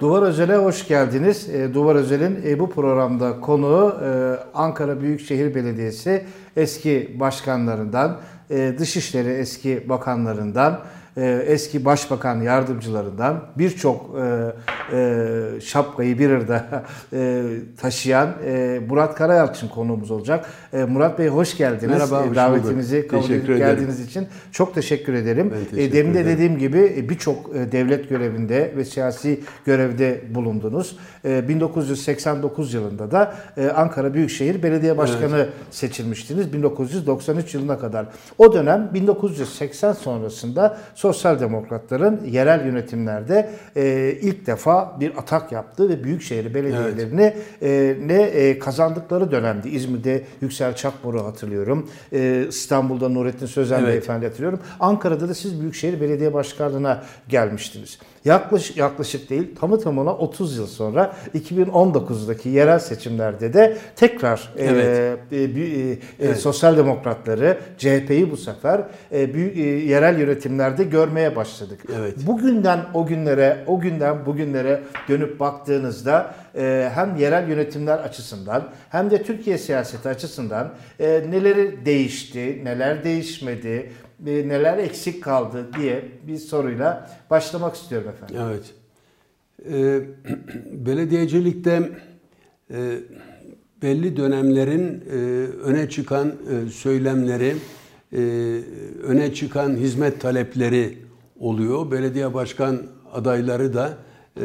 Duvar Özel'e hoş geldiniz. E, Duvar Özel'in e, bu programda konuğu e, Ankara Büyükşehir Belediyesi eski başkanlarından, Dışişleri eski bakanlarından, eski başbakan yardımcılarından birçok e, e, şapkayı bir arada e, taşıyan e, Murat Karayalçın konuğumuz olacak. E, Murat Bey hoş geldiniz. Merhaba, E, hoş Davetimizi bulduk. kabul Teşekkür edip ederim. geldiğiniz için çok teşekkür ederim. E, teşekkür demin de dediğim gibi e, birçok e, devlet görevinde ve siyasi görevde bulundunuz. E, 1989 yılında da e, Ankara Büyükşehir Belediye Başkanı seçilmiştiniz 1993 yılına kadar. O dönem 1980 sonrasında Sosyal Demokratların yerel yönetimlerde e, ilk defa bir atak yaptı ve büyükşehir belediyelerini e, ne e, kazandıkları dönemdi. İzmir'de Yüksel Çakmur'u hatırlıyorum. E, İstanbul'da Nurettin Sözen Evet. Beyefendi hatırlıyorum. Ankara'da da siz Büyükşehir Belediye Başkanlığı'na gelmiştiniz. Yaklaşık, yaklaşık değil tamı tamına 30 yıl sonra 2019'daki yerel seçimlerde de tekrar e, Evet. e, e, e, Evet. sosyal demokratları CHP'yi bu sefer e, büyük, e, yerel yönetimlerde görmeye başladık. Evet. Bugünden o günlere, o günden bugünlere dönüp baktığınızda e, hem yerel yönetimler açısından hem de Türkiye siyaseti açısından e, neleri değişti, neler değişmedi, e, neler eksik kaldı diye bir soruyla başlamak istiyorum efendim. Evet. Ee, belediyecilikte e, belli dönemlerin e, öne çıkan e, söylemleri, e, öne çıkan hizmet talepleri oluyor. Belediye başkan adayları da e,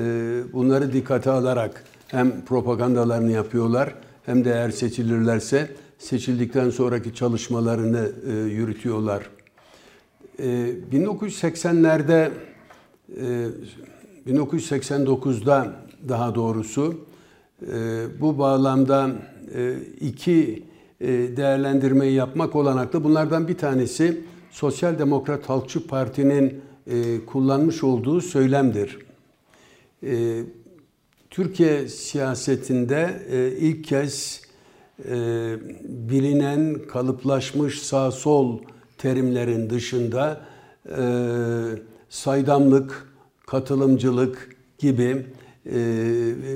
bunları dikkate alarak hem propagandalarını yapıyorlar hem de eğer seçilirlerse seçildikten sonraki çalışmalarını e, yürütüyorlar. Ee, 1980'lerde e, 1989'da daha doğrusu e, bu bağlamda e, iki e, değerlendirmeyi yapmak olanaklı. Bunlardan bir tanesi Sosyal Demokrat Halkçı Parti'nin e, kullanmış olduğu söylemdir. E, Türkiye siyasetinde e, ilk kez e, bilinen kalıplaşmış sağ sol terimlerin dışında e, saydamlık, katılımcılık gibi e,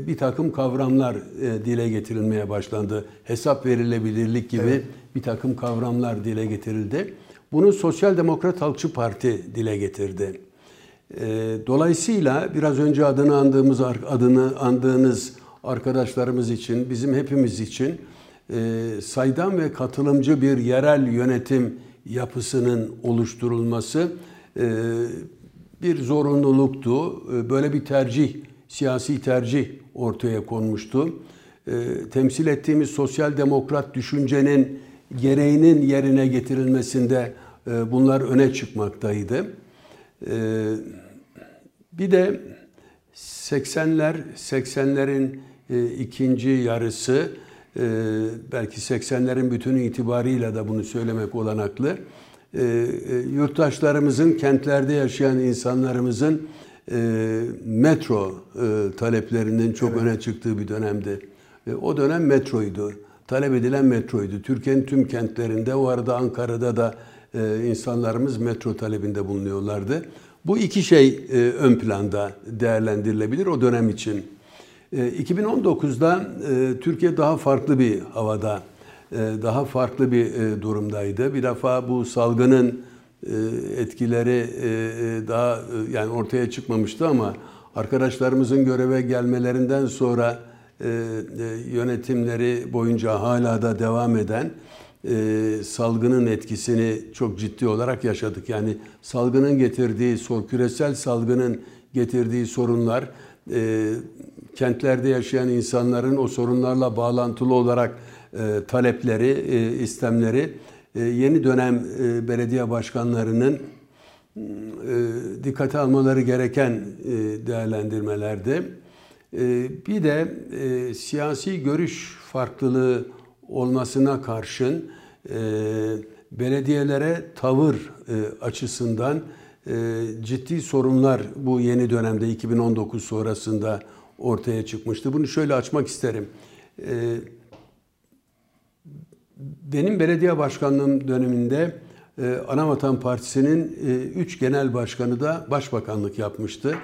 bir takım kavramlar e, dile getirilmeye başlandı. Hesap verilebilirlik gibi Evet. bir takım kavramlar dile getirildi. Bunu Sosyal Demokrat Halkçı Parti dile getirdi. E, Dolayısıyla biraz önce adını andığımız adını andığınız arkadaşlarımız için, bizim hepimiz için e, saydam ve katılımcı bir yerel yönetim yapısının oluşturulması e, bir zorunluluktu. E, Böyle bir tercih, siyasi tercih ortaya konmuştu. E, Temsil ettiğimiz sosyal demokrat düşüncenin gereğinin yerine getirilmesinde bunlar öne çıkmaktaydı. Bir de 80'ler, 80'lerin e, ikinci yarısı, e, belki 80'lerin bütünü itibarıyla da bunu söylemek olanaklı. E, e, yurttaşlarımızın, kentlerde yaşayan insanlarımızın e, metro e, taleplerinin çok öne çıktığı bir dönemdi. E, o dönem metroydu. Talep edilen metroydu. Türkiye'nin tüm kentlerinde, o arada Ankara'da da e, insanlarımız metro talebinde bulunuyorlardı. Bu iki şey e, ön planda değerlendirilebilir o dönem için. E, 2019'da e, Türkiye daha farklı bir havada, e, daha farklı bir e, durumdaydı. Bir defa bu salgının etkileri daha yani ortaya çıkmamıştı ama arkadaşlarımızın göreve gelmelerinden sonra yönetimleri boyunca hala da devam eden salgının etkisini çok ciddi olarak yaşadık. Yani salgının getirdiği, küresel salgının getirdiği sorunlar, kentlerde yaşayan insanların o sorunlarla bağlantılı olarak e, talepleri, e, istemleri, e, yeni dönem e, belediye başkanlarının e, dikkate almaları gereken e, değerlendirmelerde. E, Bir de e, siyasi görüş farklılığı olmasına karşın e, belediyelere tavır e, açısından e, ciddi sorunlar bu yeni dönemde 2019 sonrasında ortaya çıkmıştı. Bunu şöyle açmak isterim. E, benim belediye başkanlığım döneminde e, Anavatan Partisi'nin e, üç genel başkanı da başbakanlık yapmıştı.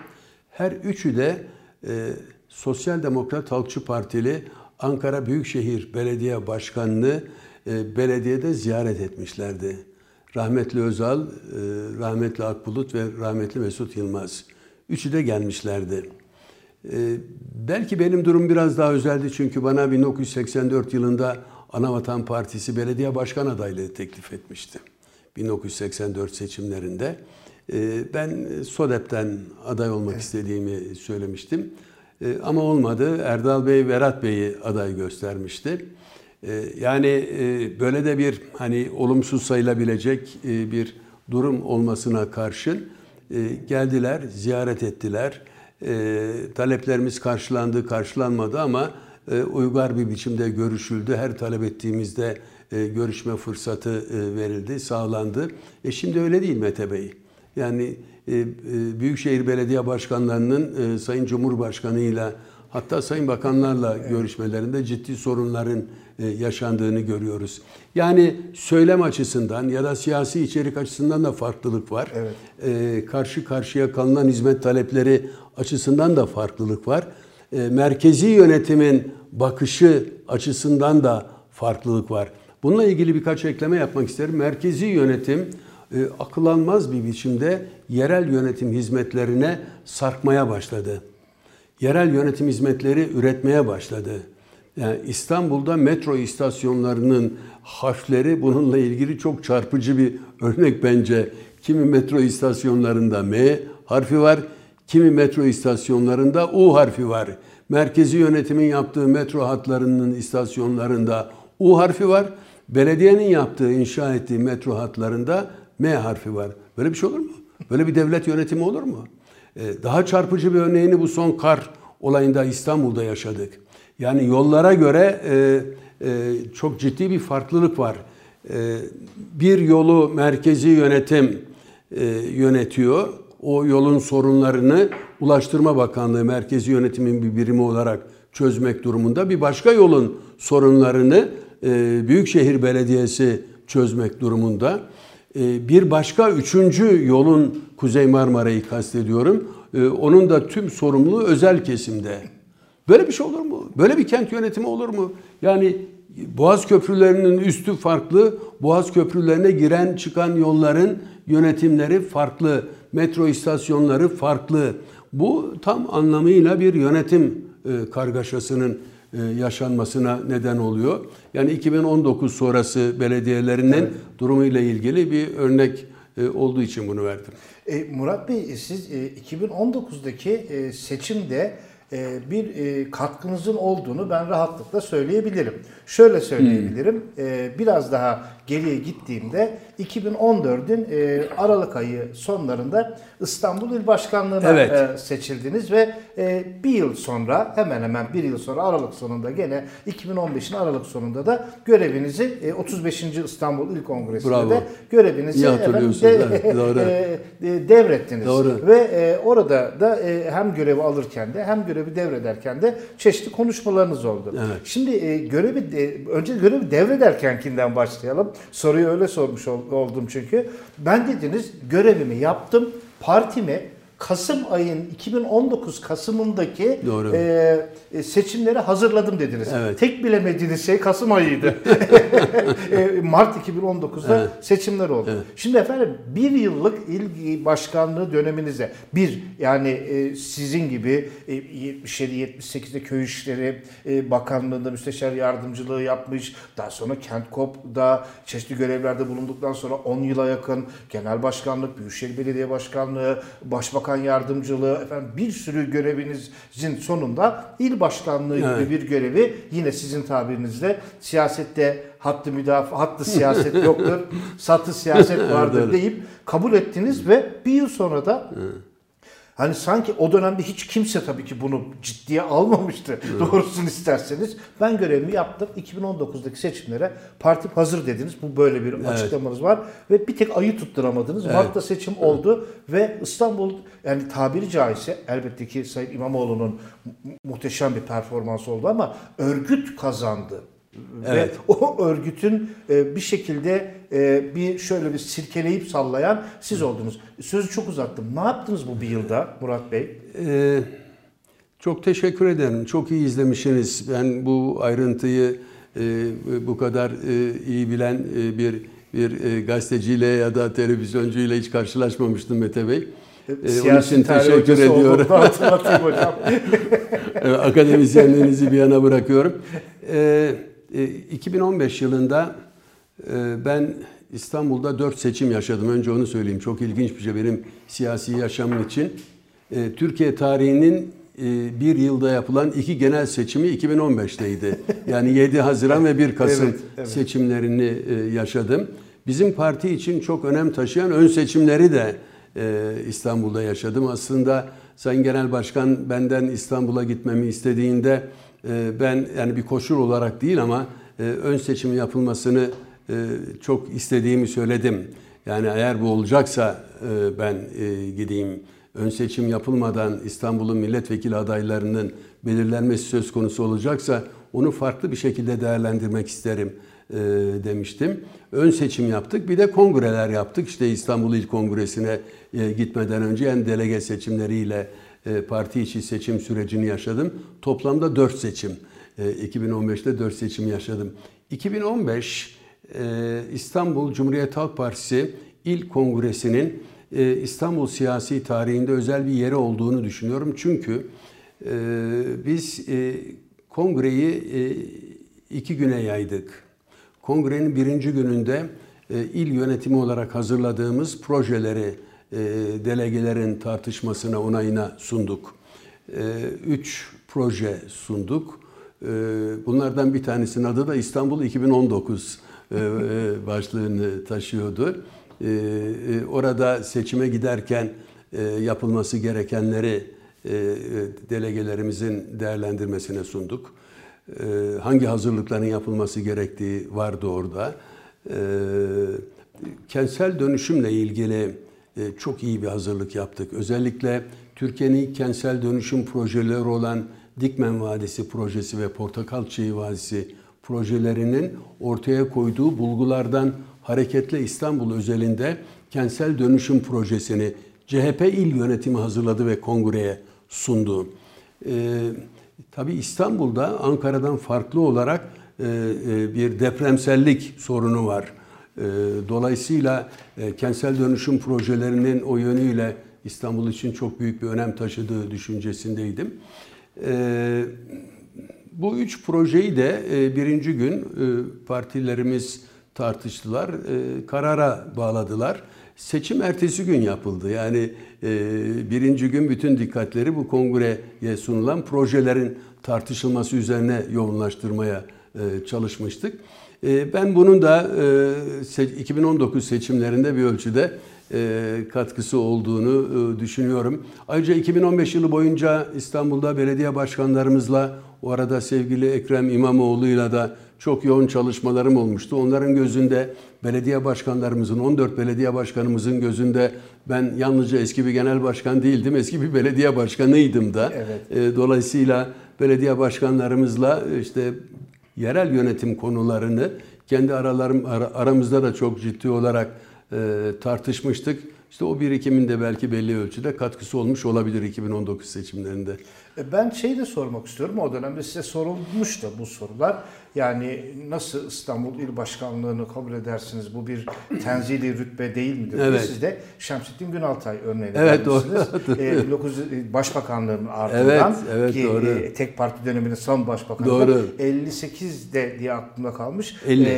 Her üçü de e, Sosyal Demokrat Halkçı Partili Ankara Büyükşehir Belediye Başkanı'nı belediyede ziyaret etmişlerdi. Rahmetli Özal, rahmetli Akbulut ve rahmetli Mesut Yılmaz. Üçü de gelmişlerdi. E, belki benim durum biraz daha özeldi çünkü bana 1984 yılında Anavatan Partisi belediye başkan adaylığı teklif etmişti. 1984 seçimlerinde. E, ben SODEP'ten aday olmak evet. istediğimi söylemiştim. E, ama olmadı. Erdal Bey, Verat Bey'i aday göstermişti. E, yani e, böyle de bir hani olumsuz sayılabilecek bir durum olmasına karşın geldiler, ziyaret ettiler. Taleplerimiz karşılandı, karşılanmadı ama uygar bir biçimde görüşüldü. Her talep ettiğimizde görüşme fırsatı verildi, sağlandı. E şimdi öyle değil Mete Bey. Yani e, e, Büyükşehir Belediye Başkanlarının e, Sayın Cumhurbaşkanı ile hatta Sayın Bakanlarla görüşmelerinde ciddi sorunların yaşandığını görüyoruz. Yani söylem açısından ya da siyasi içerik açısından da farklılık var. Evet. Karşı karşıya kalınan hizmet talepleri açısından da farklılık var. Merkezi yönetimin bakışı açısından da farklılık var. Bununla ilgili birkaç ekleme yapmak isterim. Merkezi yönetim e, akılanmaz bir biçimde yerel yönetim hizmetlerine sarkmaya başladı. Yerel yönetim hizmetleri üretmeye başladı. Yani İstanbul'da metro istasyonlarının harfleri bununla ilgili çok çarpıcı bir örnek bence. Kimi metro istasyonlarında M harfi var, kimi metro istasyonlarında U harfi var. Merkezi yönetimin yaptığı metro hatlarının istasyonlarında U harfi var. Belediyenin yaptığı, inşa ettiği metro hatlarında M harfi var. Böyle bir şey olur mu? Böyle bir devlet yönetimi olur mu? Ee, daha çarpıcı bir örneğini bu son kar olayında İstanbul'da yaşadık. Yani yollara göre e, e, çok ciddi bir farklılık var. E, bir yolu merkezi yönetim e, yönetiyor. O yolun sorunlarını Ulaştırma Bakanlığı merkezi yönetimin bir birimi olarak çözmek durumunda. Bir başka yolun sorunlarını e, Büyükşehir Belediyesi çözmek durumunda. Ee, bir başka üçüncü yolun Kuzey Marmara'yı kastediyorum. Ee, onun da tüm sorumluluğu özel kesimde. Böyle bir şey olur mu? Böyle bir kent yönetimi olur mu? Yani Boğaz köprülerinin üstü farklı, Boğaz köprülerine giren çıkan yolların yönetimleri farklı, metro istasyonları farklı. Bu tam anlamıyla bir yönetim e, kargaşasının e, yaşanmasına neden oluyor. Yani 2019 sonrası belediyelerinin evet. durumuyla ilgili bir örnek e, olduğu için bunu verdim. E, Murat Bey siz 2019'daki seçimde bir katkınızın olduğunu ben rahatlıkla söyleyebilirim. Şöyle söyleyebilirim. Hmm. Biraz daha geriye gittiğimde 2014'ün e, Aralık ayı sonlarında İstanbul İl Başkanlığı'na evet. e, seçildiniz ve e, bir yıl sonra hemen hemen bir yıl sonra Aralık sonunda gene 2015'in Aralık sonunda da görevinizi e, 35. İstanbul İl Kongresi'nde Bravo. de görevinizi efendim, de, evet, doğru. E, e, devrettiniz. Doğru. Ve e, orada da e, hem görevi alırken de hem görevi devrederken de çeşitli konuşmalarınız oldu. Evet. Şimdi e, görevi de, önce görevi devrederkenkinden başlayalım. Soruyu öyle sormuş oldum çünkü. Ben dediniz görevimi yaptım. Partimi Kasım ayın 2019 Kasım'ındaki Doğru. E, e, seçimleri hazırladım dediniz. Evet. Tek bilemediğiniz şey Kasım ayıydı. E, Mart 2019'da evet. seçimler oldu. Evet. Şimdi efendim bir yıllık il başkanlığı döneminize bir yani e, sizin gibi e, 77-78'de köy işleri e, bakanlığında müsteşar yardımcılığı yapmış. Daha sonra Kentkop'da çeşitli görevlerde bulunduktan sonra 10 yıla yakın genel başkanlık, Büyükşehir Belediye Başkanlığı, Başbakan yardımcılığı, efendim bir sürü görevinizin sonunda il başkanlığı evet. gibi bir görevi yine sizin tabirinizle siyasette hattı müdafaa, hattı siyaset yoktur, satı siyaset vardır evet, deyip kabul ettiniz ve bir yıl sonra da evet Hani sanki o dönemde hiç kimse tabii ki bunu ciddiye almamıştı. Evet. Doğrusunu isterseniz. Ben görevimi yaptım. 2019'daki seçimlere parti hazır dediniz. Bu böyle bir evet. açıklamanız var. Ve bir tek ayı tutturamadınız. Evet. Mart'ta seçim evet. oldu. Ve İstanbul yani tabiri caizse elbette ki Sayın İmamoğlu'nun muhteşem bir performans oldu ama örgüt kazandı. Evet. Ve o örgütün e, bir şekilde e, bir şöyle bir sirkeleyip sallayan siz oldunuz. Sözü çok uzattım. Ne yaptınız bu bir yılda Murat Bey? Ee, Çok teşekkür ederim. Çok iyi izlemişsiniz. Ben bu ayrıntıyı e, bu kadar iyi bilen bir bir gazeteciyle ya da televizyoncuyla hiç karşılaşmamıştım Mete Bey. E, onun için teşekkür ediyorum. Hatırlatayım hocam. Akademisyenliğinizi bir yana bırakıyorum. E, e, 2015 yılında e, ben İstanbul'da dört seçim yaşadım. Önce onu söyleyeyim. Çok ilginç bir şey benim siyasi yaşamım için. E, Türkiye tarihinin e, bir yılda yapılan iki genel seçimi 2015'teydi. Yani 7 Haziran ve 1 Kasım evet, evet. seçimlerini e, yaşadım. Bizim parti için çok önem taşıyan ön seçimleri de e, İstanbul'da yaşadım. Aslında Sayın Genel Başkan benden İstanbul'a gitmemi istediğinde ben yani bir koşul olarak değil ama ön seçimi yapılmasını çok istediğimi söyledim. Yani eğer bu olacaksa ben gideyim ön seçim yapılmadan İstanbul'un milletvekili adaylarının belirlenmesi söz konusu olacaksa onu farklı bir şekilde değerlendirmek isterim e, demiştim. Ön seçim yaptık. Bir de kongreler yaptık. İşte İstanbul İl Kongresi'ne e, gitmeden önce en delege seçimleriyle e, parti içi seçim sürecini yaşadım. Toplamda 4 seçim. E, 2015'te 4 seçim yaşadım. 2015 e, İstanbul Cumhuriyet Halk Partisi İl Kongresi'nin e, İstanbul siyasi tarihinde özel bir yeri olduğunu düşünüyorum. Çünkü e, biz e, kongreyi iki güne yaydık. Kongrenin birinci gününde il yönetimi olarak hazırladığımız projeleri delegelerin tartışmasına, onayına sunduk. Üç proje sunduk. Bunlardan bir tanesinin adı da İstanbul 2019 başlığını taşıyordu. E, orada seçime giderken e, yapılması gerekenleri e, delegelerimizin değerlendirmesine sunduk. Hangi hazırlıkların yapılması gerektiği vardı orada. Kentsel dönüşümle ilgili çok iyi bir hazırlık yaptık. Özellikle Türkiye'nin kentsel dönüşüm projeleri olan Dikmen Vadisi projesi ve Portakal Çiğ Vadisi projelerinin ortaya koyduğu bulgulardan hareketle İstanbul özelinde kentsel dönüşüm projesini CHP il yönetimi hazırladı ve kongreye sundu. Ee, tabii İstanbul'da Ankara'dan farklı olarak e, e, bir depremsellik sorunu var. E, dolayısıyla e, kentsel dönüşüm projelerinin o yönüyle İstanbul için çok büyük bir önem taşıdığı düşüncesindeydim. E, bu üç projeyi de e, birinci gün e, partilerimiz tartıştılar, karara bağladılar. Seçim ertesi gün yapıldı. Yani birinci gün bütün dikkatleri bu kongreye sunulan projelerin tartışılması üzerine yoğunlaştırmaya çalışmıştık. E, ben bunun da e, 2019 seçimlerinde bir ölçüde e, katkısı olduğunu e, düşünüyorum. Ayrıca 2015 yılı boyunca İstanbul'da belediye başkanlarımızla, o arada sevgili Ekrem İmamoğlu'yla da çok yoğun çalışmalarım olmuştu. Onların gözünde belediye başkanlarımızın, 14 belediye başkanımızın gözünde ben yalnızca eski bir genel başkan değildim, eski bir belediye başkanıydım da. Evet. E, dolayısıyla belediye başkanlarımızla işte yerel yönetim konularını kendi aralarım aramızda da çok ciddi olarak e, tartışmıştık. İşte o birikimin de belki belli ölçüde katkısı olmuş olabilir 2019 seçimlerinde. E, ben şeyi de sormak istiyorum. O dönemde size sorulmuş da bu sorular. Yani nasıl İstanbul İl Başkanlığı'nı kabul edersiniz? Bu bir tenzili rütbe değil midir? Evet. Siz de Şemsettin Günaltay örneğini evet, vermişsiniz. Doğru. E, 19 Başbakanlığı'nın ardından evet, evet, ki doğru. E, tek parti döneminin son başbakanı doğru. 58'de diye aklımda kalmış. 50. E,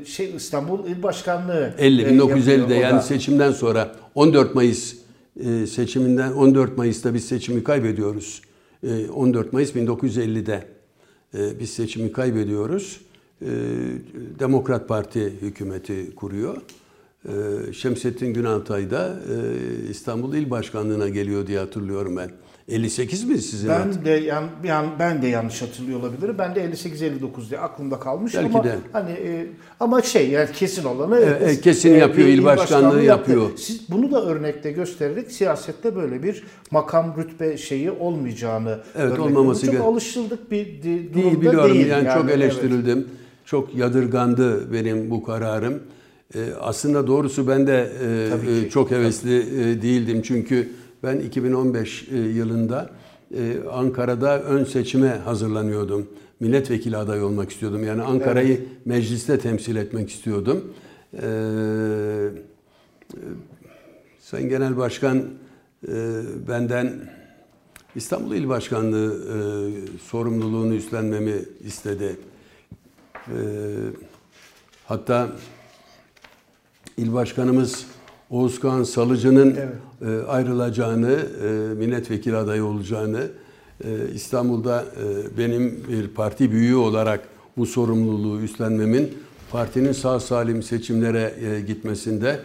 e, şey İstanbul İl Başkanlığı 50 1950'de yani seçimden sonra 14 Mayıs e, seçiminden 14 Mayıs'ta biz seçimi kaybediyoruz. 14 e, Mayıs 1950'de e, biz seçimi kaybediyoruz. Demokrat Parti hükümeti kuruyor. Şemsettin Günaltay da İstanbul İl Başkanlığı'na geliyor diye hatırlıyorum ben. 58 mi sizin? Ben de yan, yan, ben de yanlış hatırlıyor olabilirim. Ben de 58 59 diye aklımda kalmış Belki ama de. hani e, ama şey yani kesin olanı e, e, kesin e, yapıyor, il başkanlığı, başkanlığı yapıyor. Yaptı. Siz bunu da örnekte göstererek siyasette böyle bir makam rütbe şeyi olmayacağını Evet, olmaması Çok alışıldık bir durumda değil. Biliyorum değil. Yani, yani çok eleştirildim. Evet. Çok yadırgandı benim bu kararım. E, aslında doğrusu ben de e, çok hevesli e, değildim çünkü ben 2015 e, yılında e, Ankara'da ön seçime hazırlanıyordum. Milletvekili adayı olmak istiyordum. Yani Ankara'yı evet. mecliste temsil etmek istiyordum. Ee, Sayın Genel Başkan e, benden İstanbul İl Başkanlığı e, sorumluluğunu üstlenmemi istedi. E, hatta İl Başkanımız Oğuzkan Salıcı'nın evet. e, ayrılacağını, e, milletvekili adayı olacağını, e, İstanbul'da benim bir parti büyüğü olarak bu sorumluluğu üstlenmemin partinin sağ salim seçimlere gitmesinde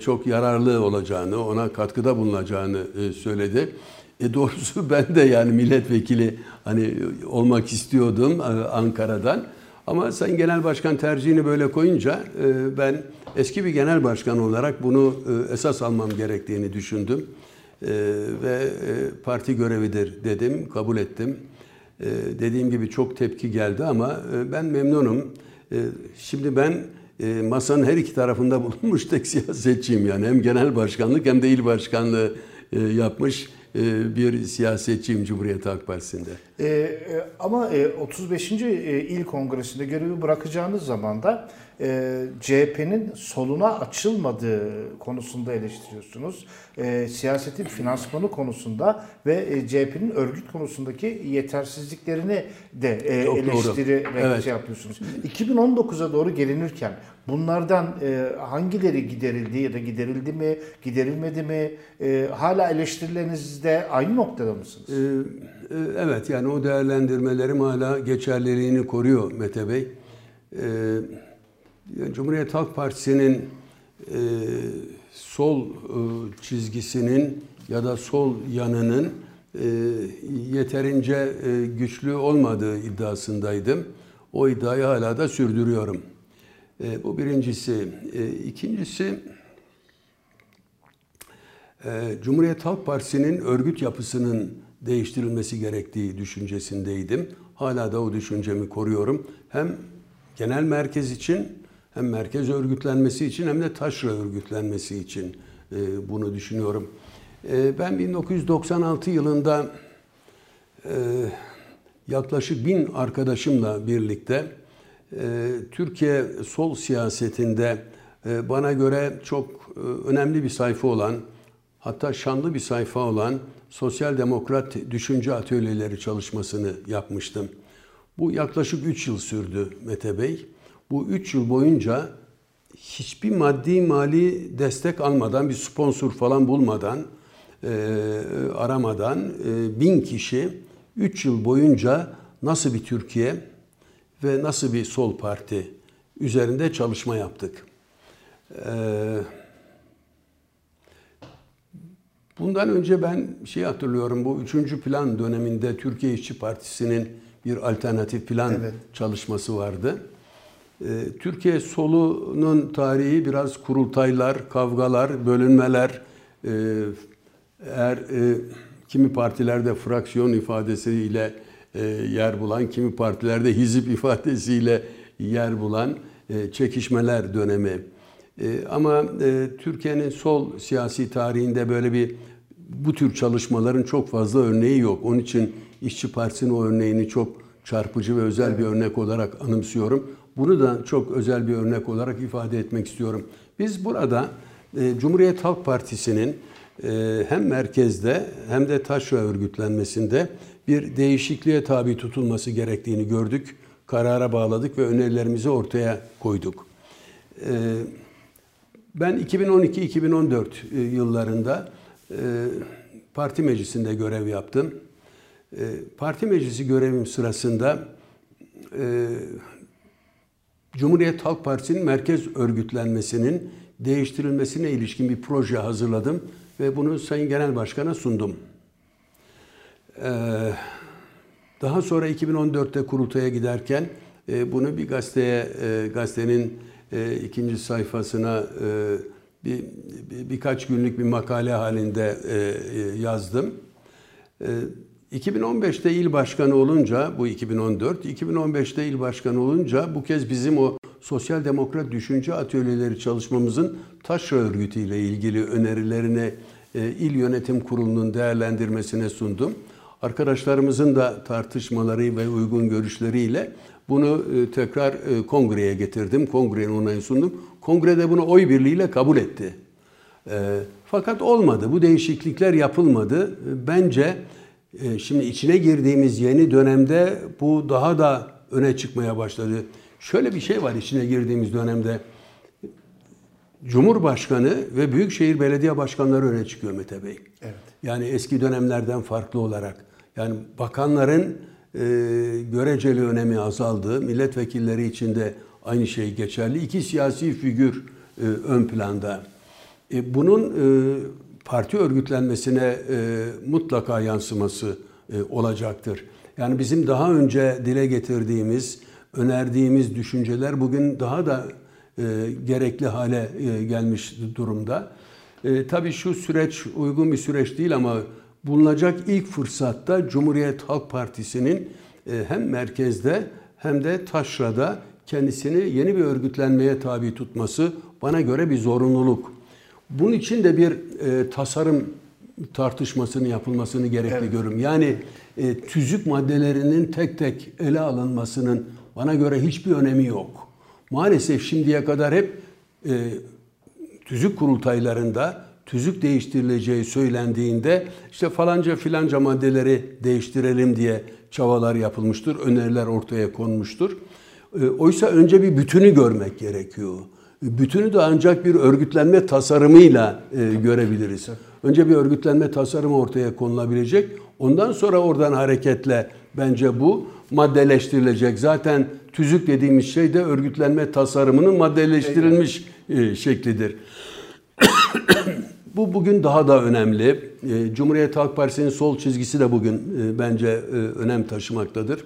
çok yararlı olacağını, ona katkıda bulunacağını söyledi. E doğrusu ben de yani milletvekili hani olmak istiyordum Ankara'dan. Ama Sayın Genel Başkan tercihini böyle koyunca ben eski bir genel başkan olarak bunu e, esas almam gerektiğini düşündüm. Ve parti görevidir dedim, kabul ettim. Dediğim gibi çok tepki geldi ama ben memnunum. Şimdi ben masanın her iki tarafında bulunmuş tek siyasetçiyim yani. Hem genel başkanlık hem de il başkanlığı yapmış e, bir siyasetçiyim Cumhuriyet Halk Partisi'nde. E, e ama 35. E, il Kongresi'nde görevi bırakacağınız zaman da e, CHP'nin soluna açılmadığı konusunda eleştiriyorsunuz. E, siyasetin finansmanı konusunda ve e, CHP'nin örgüt konusundaki yetersizliklerini de e, eleştirerek evet. şey yapıyorsunuz. 2019'a doğru gelinirken bunlardan e, hangileri giderildi ya da giderildi mi, giderilmedi mi? E, hala eleştirilerinizde aynı noktada mısınız? Ee, e, evet yani o değerlendirmelerim hala geçerliliğini koruyor Mete Bey. Ee, Cumhuriyet Halk Partisi'nin e, sol e, çizgisinin ya da sol yanının e, yeterince e, güçlü olmadığı iddiasındaydım. O iddiayı hala da sürdürüyorum. E, bu birincisi. E, ikincisi, e, Cumhuriyet Halk Partisi'nin örgüt yapısının değiştirilmesi gerektiği düşüncesindeydim. Hala da o düşüncemi koruyorum. Hem genel merkez için hem merkez örgütlenmesi için hem de taşra örgütlenmesi için e, bunu düşünüyorum. E, ben 1996 yılında e, yaklaşık bin arkadaşımla birlikte Türkiye sol siyasetinde bana göre çok önemli bir sayfa olan hatta şanlı bir sayfa olan Sosyal Demokrat Düşünce Atölyeleri çalışmasını yapmıştım. Bu yaklaşık 3 yıl sürdü Mete Bey bu üç yıl boyunca hiçbir maddi mali destek almadan, bir sponsor falan bulmadan, e, aramadan e, bin kişi üç yıl boyunca nasıl bir Türkiye ve nasıl bir sol parti üzerinde çalışma yaptık. E, bundan önce ben şey hatırlıyorum, bu üçüncü plan döneminde Türkiye İşçi Partisi'nin bir alternatif plan evet. çalışması vardı. Ee, Türkiye solunun tarihi biraz kurultaylar, kavgalar, bölünmeler, ee, eğer e, kimi partilerde fraksiyon ifadesiyle e, yer bulan, kimi partilerde hizip ifadesiyle yer bulan e, çekişmeler dönemi. Ama Türkiye'nin sol siyasi tarihinde böyle bir bu tür çalışmaların çok fazla örneği yok. Onun için İşçi Partisi'nin o örneğini çok çarpıcı ve özel evet. bir örnek olarak anımsıyorum. Bunu da çok özel bir örnek olarak ifade etmek istiyorum. Biz burada e, Cumhuriyet Halk Partisi'nin e, hem merkezde hem de taşra örgütlenmesinde bir değişikliğe tabi tutulması gerektiğini gördük. Karara bağladık ve önerilerimizi ortaya koyduk. E, ben 2012-2014 e, yıllarında parti meclisinde görev yaptım. Parti meclisi görevim sırasında Cumhuriyet Halk Partisi'nin merkez örgütlenmesinin değiştirilmesine ilişkin bir proje hazırladım ve bunu Sayın Genel Başkan'a sundum. Ee, daha sonra 2014'te kurultaya giderken e, bunu bir gazeteye, e, gazetenin e, ikinci sayfasına bir, birkaç günlük bir makale halinde yazdım. 2015'te il başkanı olunca, bu 2014, 2015'te il başkanı olunca bu kez bizim o sosyal demokrat düşünce atölyeleri çalışmamızın taşra örgütü ile ilgili önerilerini e, il yönetim kurulunun değerlendirmesine sundum. Arkadaşlarımızın da tartışmaları ve uygun görüşleriyle bunu e, tekrar e, kongreye getirdim. Kongrenin onayını sundum. Kongrede bunu oy birliğiyle kabul etti. E, fakat olmadı. Bu değişiklikler yapılmadı. E, Bence şimdi içine girdiğimiz yeni dönemde bu daha da öne çıkmaya başladı. Şöyle bir şey var içine girdiğimiz dönemde. Cumhurbaşkanı ve Büyükşehir Belediye Başkanları öne çıkıyor Mete Bey. Evet. Yani eski dönemlerden farklı olarak. Yani bakanların e, göreceli önemi azaldı. Milletvekilleri için de aynı şey geçerli. İki siyasi figür e, ön planda. E, bunun e, parti örgütlenmesine e, mutlaka yansıması e, olacaktır. Yani bizim daha önce dile getirdiğimiz, önerdiğimiz düşünceler bugün daha da e, gerekli hale e, gelmiş durumda. E, tabii şu süreç uygun bir süreç değil ama bulunacak ilk fırsatta Cumhuriyet Halk Partisi'nin e, hem merkezde hem de taşrada kendisini yeni bir örgütlenmeye tabi tutması bana göre bir zorunluluk. Bunun için de bir e, tasarım tartışmasının yapılmasını gerekli Evet. görüyorum. Yani e, tüzük maddelerinin tek tek ele alınmasının bana göre hiçbir önemi yok. Maalesef şimdiye kadar hep e, tüzük kurultaylarında tüzük değiştirileceği söylendiğinde işte falanca filanca maddeleri değiştirelim diye çabalar yapılmıştır, öneriler ortaya konmuştur. E, Oysa önce bir bütünü görmek gerekiyor. Bütünü de ancak bir örgütlenme tasarımıyla e, görebiliriz. Önce bir örgütlenme tasarımı ortaya konulabilecek. Ondan sonra oradan hareketle bence bu maddeleştirilecek. Zaten tüzük dediğimiz şey de örgütlenme tasarımının maddeleştirilmiş e, şeklidir. Bu bugün daha da önemli. E, Cumhuriyet Halk Partisi'nin sol çizgisi de bugün e, bence e, önem taşımaktadır.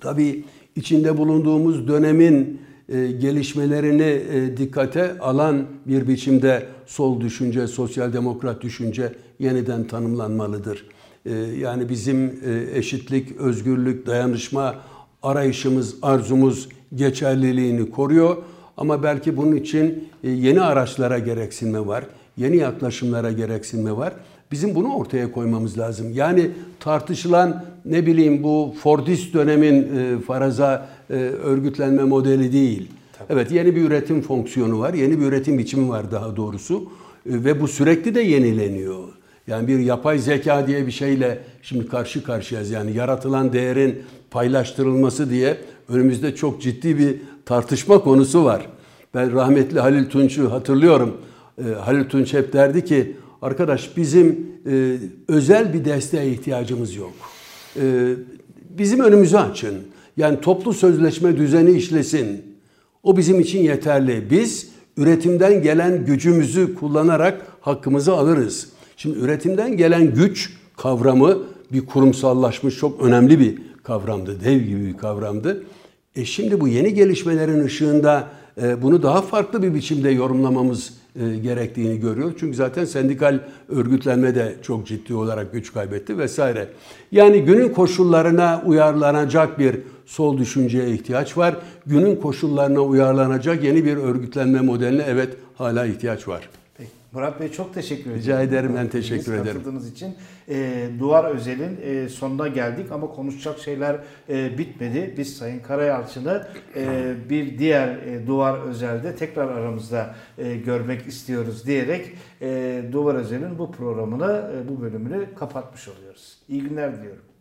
Tabii içinde bulunduğumuz dönemin gelişmelerini e, dikkate alan bir biçimde sol düşünce, sosyal demokrat düşünce yeniden tanımlanmalıdır. E, Yani bizim e, eşitlik, özgürlük, dayanışma arayışımız, arzumuz geçerliliğini koruyor. Ama belki bunun için e, yeni araçlara gereksinme var, yeni yaklaşımlara gereksinme var. Bizim bunu ortaya koymamız lazım. Yani tartışılan ne bileyim bu Fordist dönemin e, faraza e, örgütlenme modeli değil. Evet yeni bir üretim fonksiyonu var, yeni bir üretim biçimi var daha doğrusu E, ve bu sürekli de yenileniyor. Yani bir yapay zeka diye bir şeyle şimdi karşı karşıyayız. Yani yaratılan değerin paylaştırılması diye önümüzde çok ciddi bir tartışma konusu var. Ben rahmetli Halil Tunç'u hatırlıyorum. E, Halil Tunç hep derdi ki arkadaş bizim e, özel bir desteğe ihtiyacımız yok. E, bizim önümüzü açın. Yani toplu sözleşme düzeni işlesin. O bizim için yeterli. Biz üretimden gelen gücümüzü kullanarak hakkımızı alırız. Şimdi üretimden gelen güç kavramı bir kurumsallaşmış çok önemli bir kavramdı. Dev gibi bir kavramdı. E şimdi bu yeni gelişmelerin ışığında e, bunu daha farklı bir biçimde yorumlamamız e, gerektiğini görüyor. Çünkü zaten sendikal örgütlenme de çok ciddi olarak güç kaybetti vesaire. Yani günün koşullarına uyarlanacak bir sol düşünceye ihtiyaç var. Günün koşullarına uyarlanacak yeni bir örgütlenme modeline evet hala ihtiyaç var. Murat Bey çok teşekkür ederim. Rica ederim, ben teşekkür Katıldığınız ederim. Katıldığınız için. E, Duvar Özel'in e, sonuna geldik ama konuşacak şeyler e, bitmedi. Biz Sayın Karayalçın'ı e, bir diğer e, Duvar Özel'de tekrar aramızda e, görmek istiyoruz diyerek e, Duvar Özel'in bu programını, e, bu bölümünü kapatmış oluyoruz. İyi günler diliyorum.